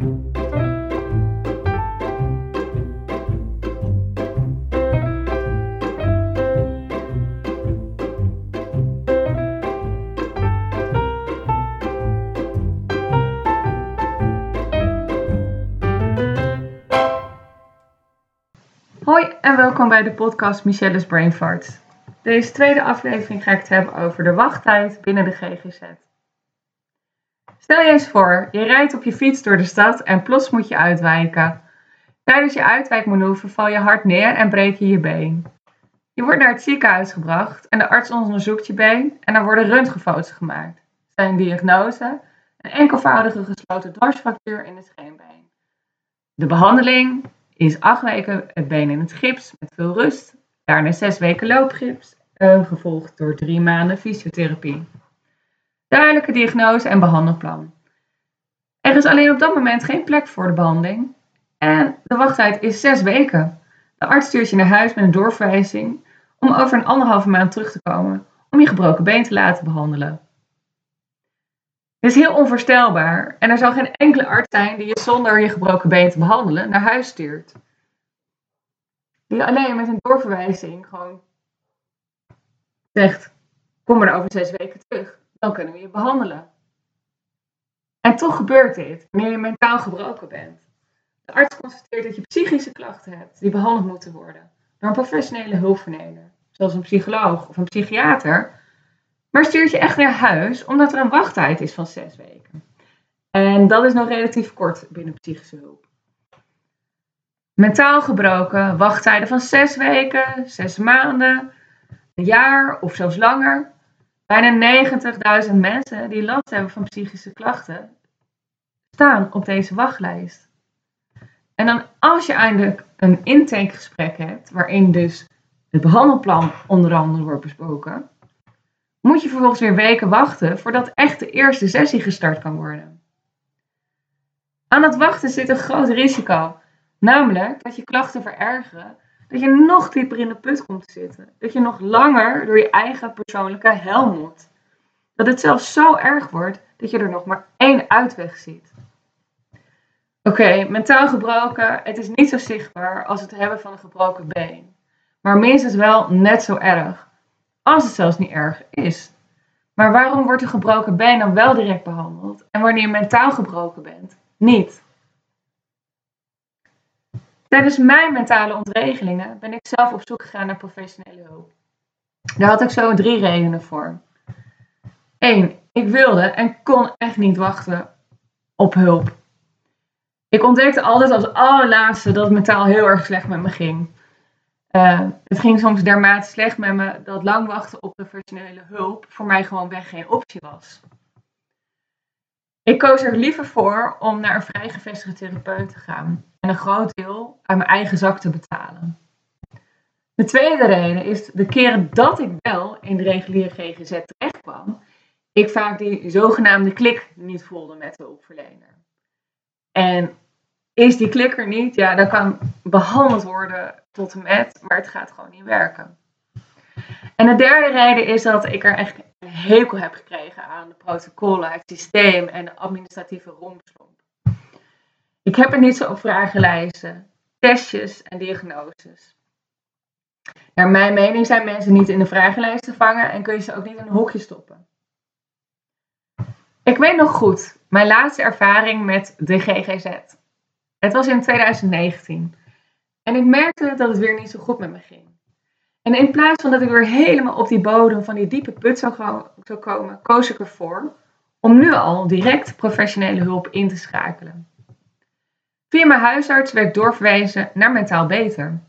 Hoi en welkom bij de podcast Michelle's Brain Farts. Deze tweede aflevering ga ik het hebben over de wachttijd binnen de GGZ. Stel je eens voor, je rijdt op je fiets door de stad en plots moet je uitwijken. Tijdens je uitwijkmanoeuvre val je hard neer en breek je je been. Je wordt naar het ziekenhuis gebracht en de arts onderzoekt je been en er worden röntgenfoto's gemaakt. Zijn diagnose een enkelvoudige gesloten dwarsfractuur in het scheenbeen. De behandeling is acht weken het been in het gips met veel rust. Daarna zes weken loopgips, gevolgd door drie maanden fysiotherapie. Duidelijke diagnose en behandelplan. Er is alleen op dat moment geen plek voor de behandeling. En de wachttijd is zes weken. De arts stuurt je naar huis met een doorverwijzing om over een anderhalve maand terug te komen om je gebroken been te laten behandelen. Het is heel onvoorstelbaar en er zal geen enkele arts zijn die je zonder je gebroken been te behandelen naar huis stuurt. Die alleen met een doorverwijzing gewoon zegt: kom er over zes weken terug, dan kunnen we je behandelen. En toch gebeurt dit wanneer je mentaal gebroken bent. De arts constateert dat je psychische klachten hebt die behandeld moeten worden door een professionele hulpverlener, zoals een psycholoog of een psychiater maar stuurt je echt naar huis omdat er een wachttijd is van zes weken. En dat is nog relatief kort binnen psychische hulp. Mentaal gebroken, wachttijden van zes weken, zes maanden, een jaar of zelfs langer. Bijna 90.000 mensen die last hebben van psychische klachten staan op deze wachtlijst. En dan als je eindelijk een intakegesprek hebt, waarin dus het behandelplan onder andere wordt besproken, moet je vervolgens weer weken wachten voordat echt de eerste sessie gestart kan worden. Aan het wachten zit een groot risico, namelijk dat je klachten verergeren, dat je nog dieper in de put komt te zitten, dat je nog langer door je eigen persoonlijke hel moet. Dat het zelfs zo erg wordt dat je er nog maar één uitweg ziet. Oké, mentaal gebroken, het is niet zo zichtbaar als het hebben van een gebroken been, maar minstens wel net zo erg als het zelfs niet erg is. Maar waarom wordt een gebroken been dan wel direct behandeld en wanneer je mentaal gebroken bent, niet? Tijdens mijn mentale ontregelingen ben ik zelf op zoek gegaan naar professionele hulp. Daar had ik zo drie redenen voor. Eén, ik wilde en kon echt niet wachten op hulp. Ik ontdekte altijd als allerlaatste dat het mentaal heel erg slecht met me ging. Uh, het ging soms dermate slecht met me dat lang wachten op professionele hulp voor mij gewoon weg geen optie was. Ik koos er liever voor om naar een vrij gevestigde therapeut te gaan en een groot deel uit mijn eigen zak te betalen. De tweede reden is de keren dat ik wel in de reguliere GGZ terecht kwam, ik vaak die zogenaamde klik niet voelde met de hulpverlener. En is die klik er niet, ja, dan kan behandeld worden tot en met, maar het gaat gewoon niet werken. En de derde reden is dat ik er echt een hekel heb gekregen aan de protocollen, het systeem en de administratieve rompslomp. Ik heb er niet zo op vragenlijsten, testjes en diagnoses. Naar mijn mening zijn mensen niet in de vragenlijst te vangen en kun je ze ook niet in een hokje stoppen. Ik weet nog goed mijn laatste ervaring met de GGZ. Het was in 2019. En ik merkte dat het weer niet zo goed met me ging. En in plaats van dat ik weer helemaal op die bodem van die diepe put zou, komen, koos ik ervoor om nu al direct professionele hulp in te schakelen. Via mijn huisarts werd doorverwezen naar Mentaal Beter.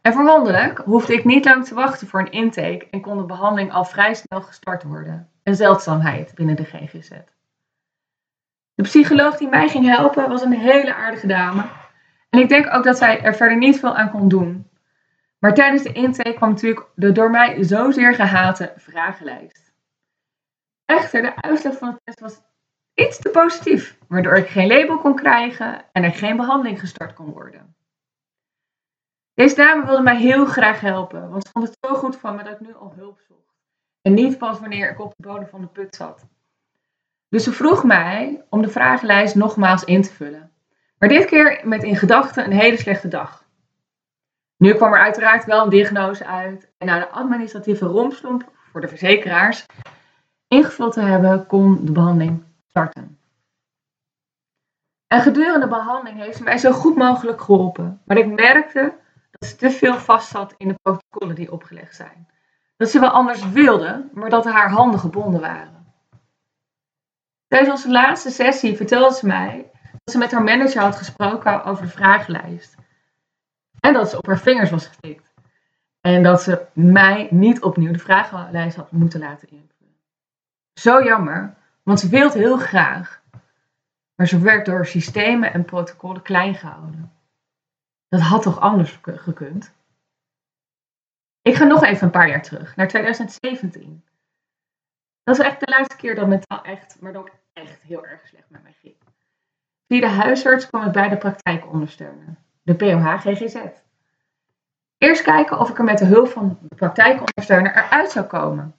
En verwonderlijk hoefde ik niet lang te wachten voor een intake en kon de behandeling al vrij snel gestart worden. Een zeldzaamheid binnen de GGZ. De psycholoog die mij ging helpen was een hele aardige dame en ik denk ook dat zij er verder niet veel aan kon doen. Maar tijdens de intake kwam natuurlijk de door mij zozeer gehate vragenlijst. Echter, de uitslag van de test was iets te positief, waardoor ik geen label kon krijgen en er geen behandeling gestart kon worden. Deze dame wilde mij heel graag helpen, want ze vond het zo goed van me dat ik nu al hulp zocht. En niet pas wanneer ik op de bodem van de put zat. Dus ze vroeg mij om de vragenlijst nogmaals in te vullen. Maar dit keer met in gedachten een hele slechte dag. Nu kwam er uiteraard wel een diagnose uit. En na de administratieve rompslomp voor de verzekeraars ingevuld te hebben, kon de behandeling starten. En gedurende de behandeling heeft ze mij zo goed mogelijk geholpen. Maar ik merkte dat ze te veel vast zat in de protocollen die opgelegd zijn. Dat ze wel anders wilde, maar dat haar handen gebonden waren. Tijdens onze laatste sessie vertelde ze mij dat ze met haar manager had gesproken over de vragenlijst. En dat ze op haar vingers was getikt. En dat ze mij niet opnieuw de vragenlijst had moeten laten invullen. Zo jammer, want ze wilde heel graag. Maar ze werd door systemen en protocollen klein gehouden. Dat had toch anders gekund? Ik ga nog even een paar jaar terug, naar 2017. Dat is echt de laatste keer dat mentaal echt, maar ook echt heel erg slecht met mij ging. Via de huisarts kwam ik bij de praktijk ondersteunen, de POH-GGZ. Eerst kijken of ik er met de hulp van de praktijkondersteuner eruit zou komen.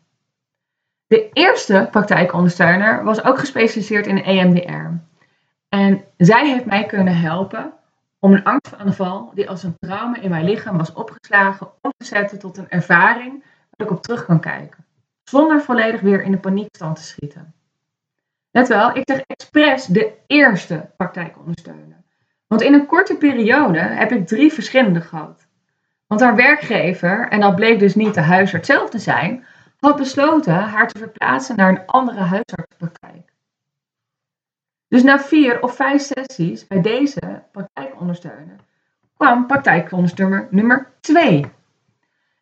De eerste praktijkondersteuner was ook gespecialiseerd in EMDR. En zij heeft mij kunnen helpen om een angstaanval die als een trauma in mijn lichaam was opgeslagen om te zetten tot een ervaring waar ik op terug kan kijken. Zonder volledig weer in de paniekstand te schieten. Let wel, ik zeg expres de eerste praktijkondersteuner. Want in een korte periode heb ik drie verschillende gehad. Want haar werkgever, en dat bleek dus niet de huisarts zelf te zijn, had besloten haar te verplaatsen naar een andere huisartspraktijk. Dus na vier of vijf sessies bij deze praktijkondersteuner kwam praktijkondersteuner nummer 2.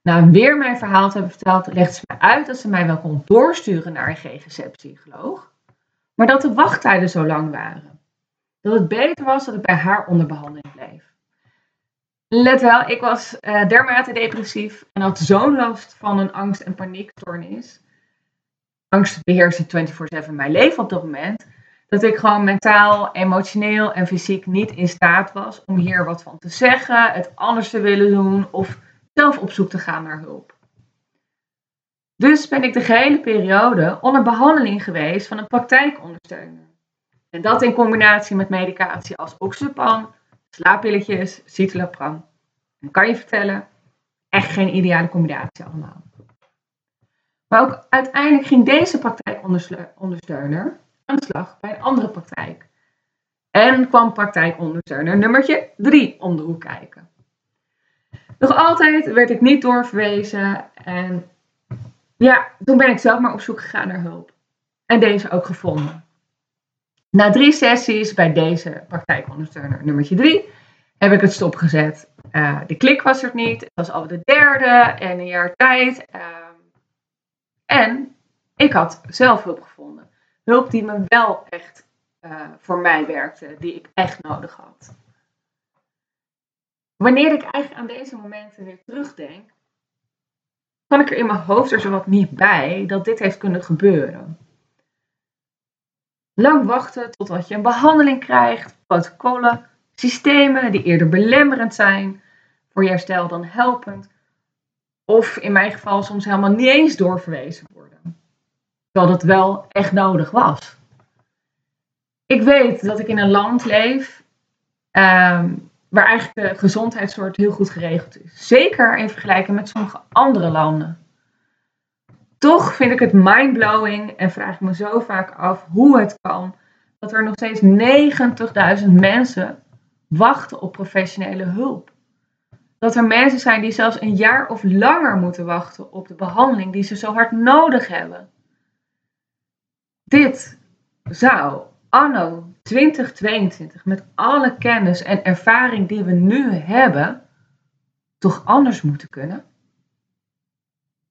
Na weer mijn verhaal te hebben verteld, legde ze mij uit dat ze mij wel kon doorsturen naar een GGZ-psycholoog, maar dat de wachttijden zo lang waren. Dat het beter was dat ik bij haar onder behandeling bleef. Let wel, ik was uh, dermate depressief en had zo'n last van een angst- en paniekstoornis. Angst beheerste 24-7 mijn leven op dat moment. Dat ik gewoon mentaal, emotioneel en fysiek niet in staat was om hier wat van te zeggen, het anders te willen doen of zelf op zoek te gaan naar hulp. Dus ben ik de gehele periode onder behandeling geweest van een praktijkondersteuner. En dat in combinatie met medicatie als oxypan, slaappilletjes, citalopram. En kan je vertellen, echt geen ideale combinatie allemaal. Maar ook uiteindelijk ging deze praktijkondersteuner aan de slag bij een andere praktijk. En kwam praktijkondersteuner nummertje 3 om de hoek kijken. Nog altijd werd ik niet doorverwezen en ja, toen ben ik zelf maar op zoek gegaan naar hulp. En deze ook gevonden. Na drie sessies bij deze praktijkondersteuner nummertje 3 heb ik het stopgezet. Uh, de klik was er niet. Het was al de derde en een jaar tijd. Uh, en ik had zelf hulp gevonden. Hulp die me wel echt uh, voor mij werkte, die ik echt nodig had. Wanneer ik eigenlijk aan deze momenten weer terugdenk, kan ik er in mijn hoofd er zo wat niet bij dat dit heeft kunnen gebeuren. Lang wachten totdat je een behandeling krijgt, protocollen, systemen die eerder belemmerend zijn, voor je herstel dan helpend, of in mijn geval soms helemaal niet eens doorverwezen worden. Terwijl dat wel echt nodig was. Ik weet dat ik in een land leef um, waar eigenlijk de gezondheidszorg heel goed geregeld is. Zeker in vergelijking met sommige andere landen. Toch vind ik het mindblowing en vraag ik me zo vaak af hoe het kan dat er nog steeds 90.000 mensen wachten op professionele hulp. Dat er mensen zijn die zelfs een jaar of langer moeten wachten op de behandeling die ze zo hard nodig hebben. Dit zou anno 2022 met alle kennis en ervaring die we nu hebben, toch anders moeten kunnen?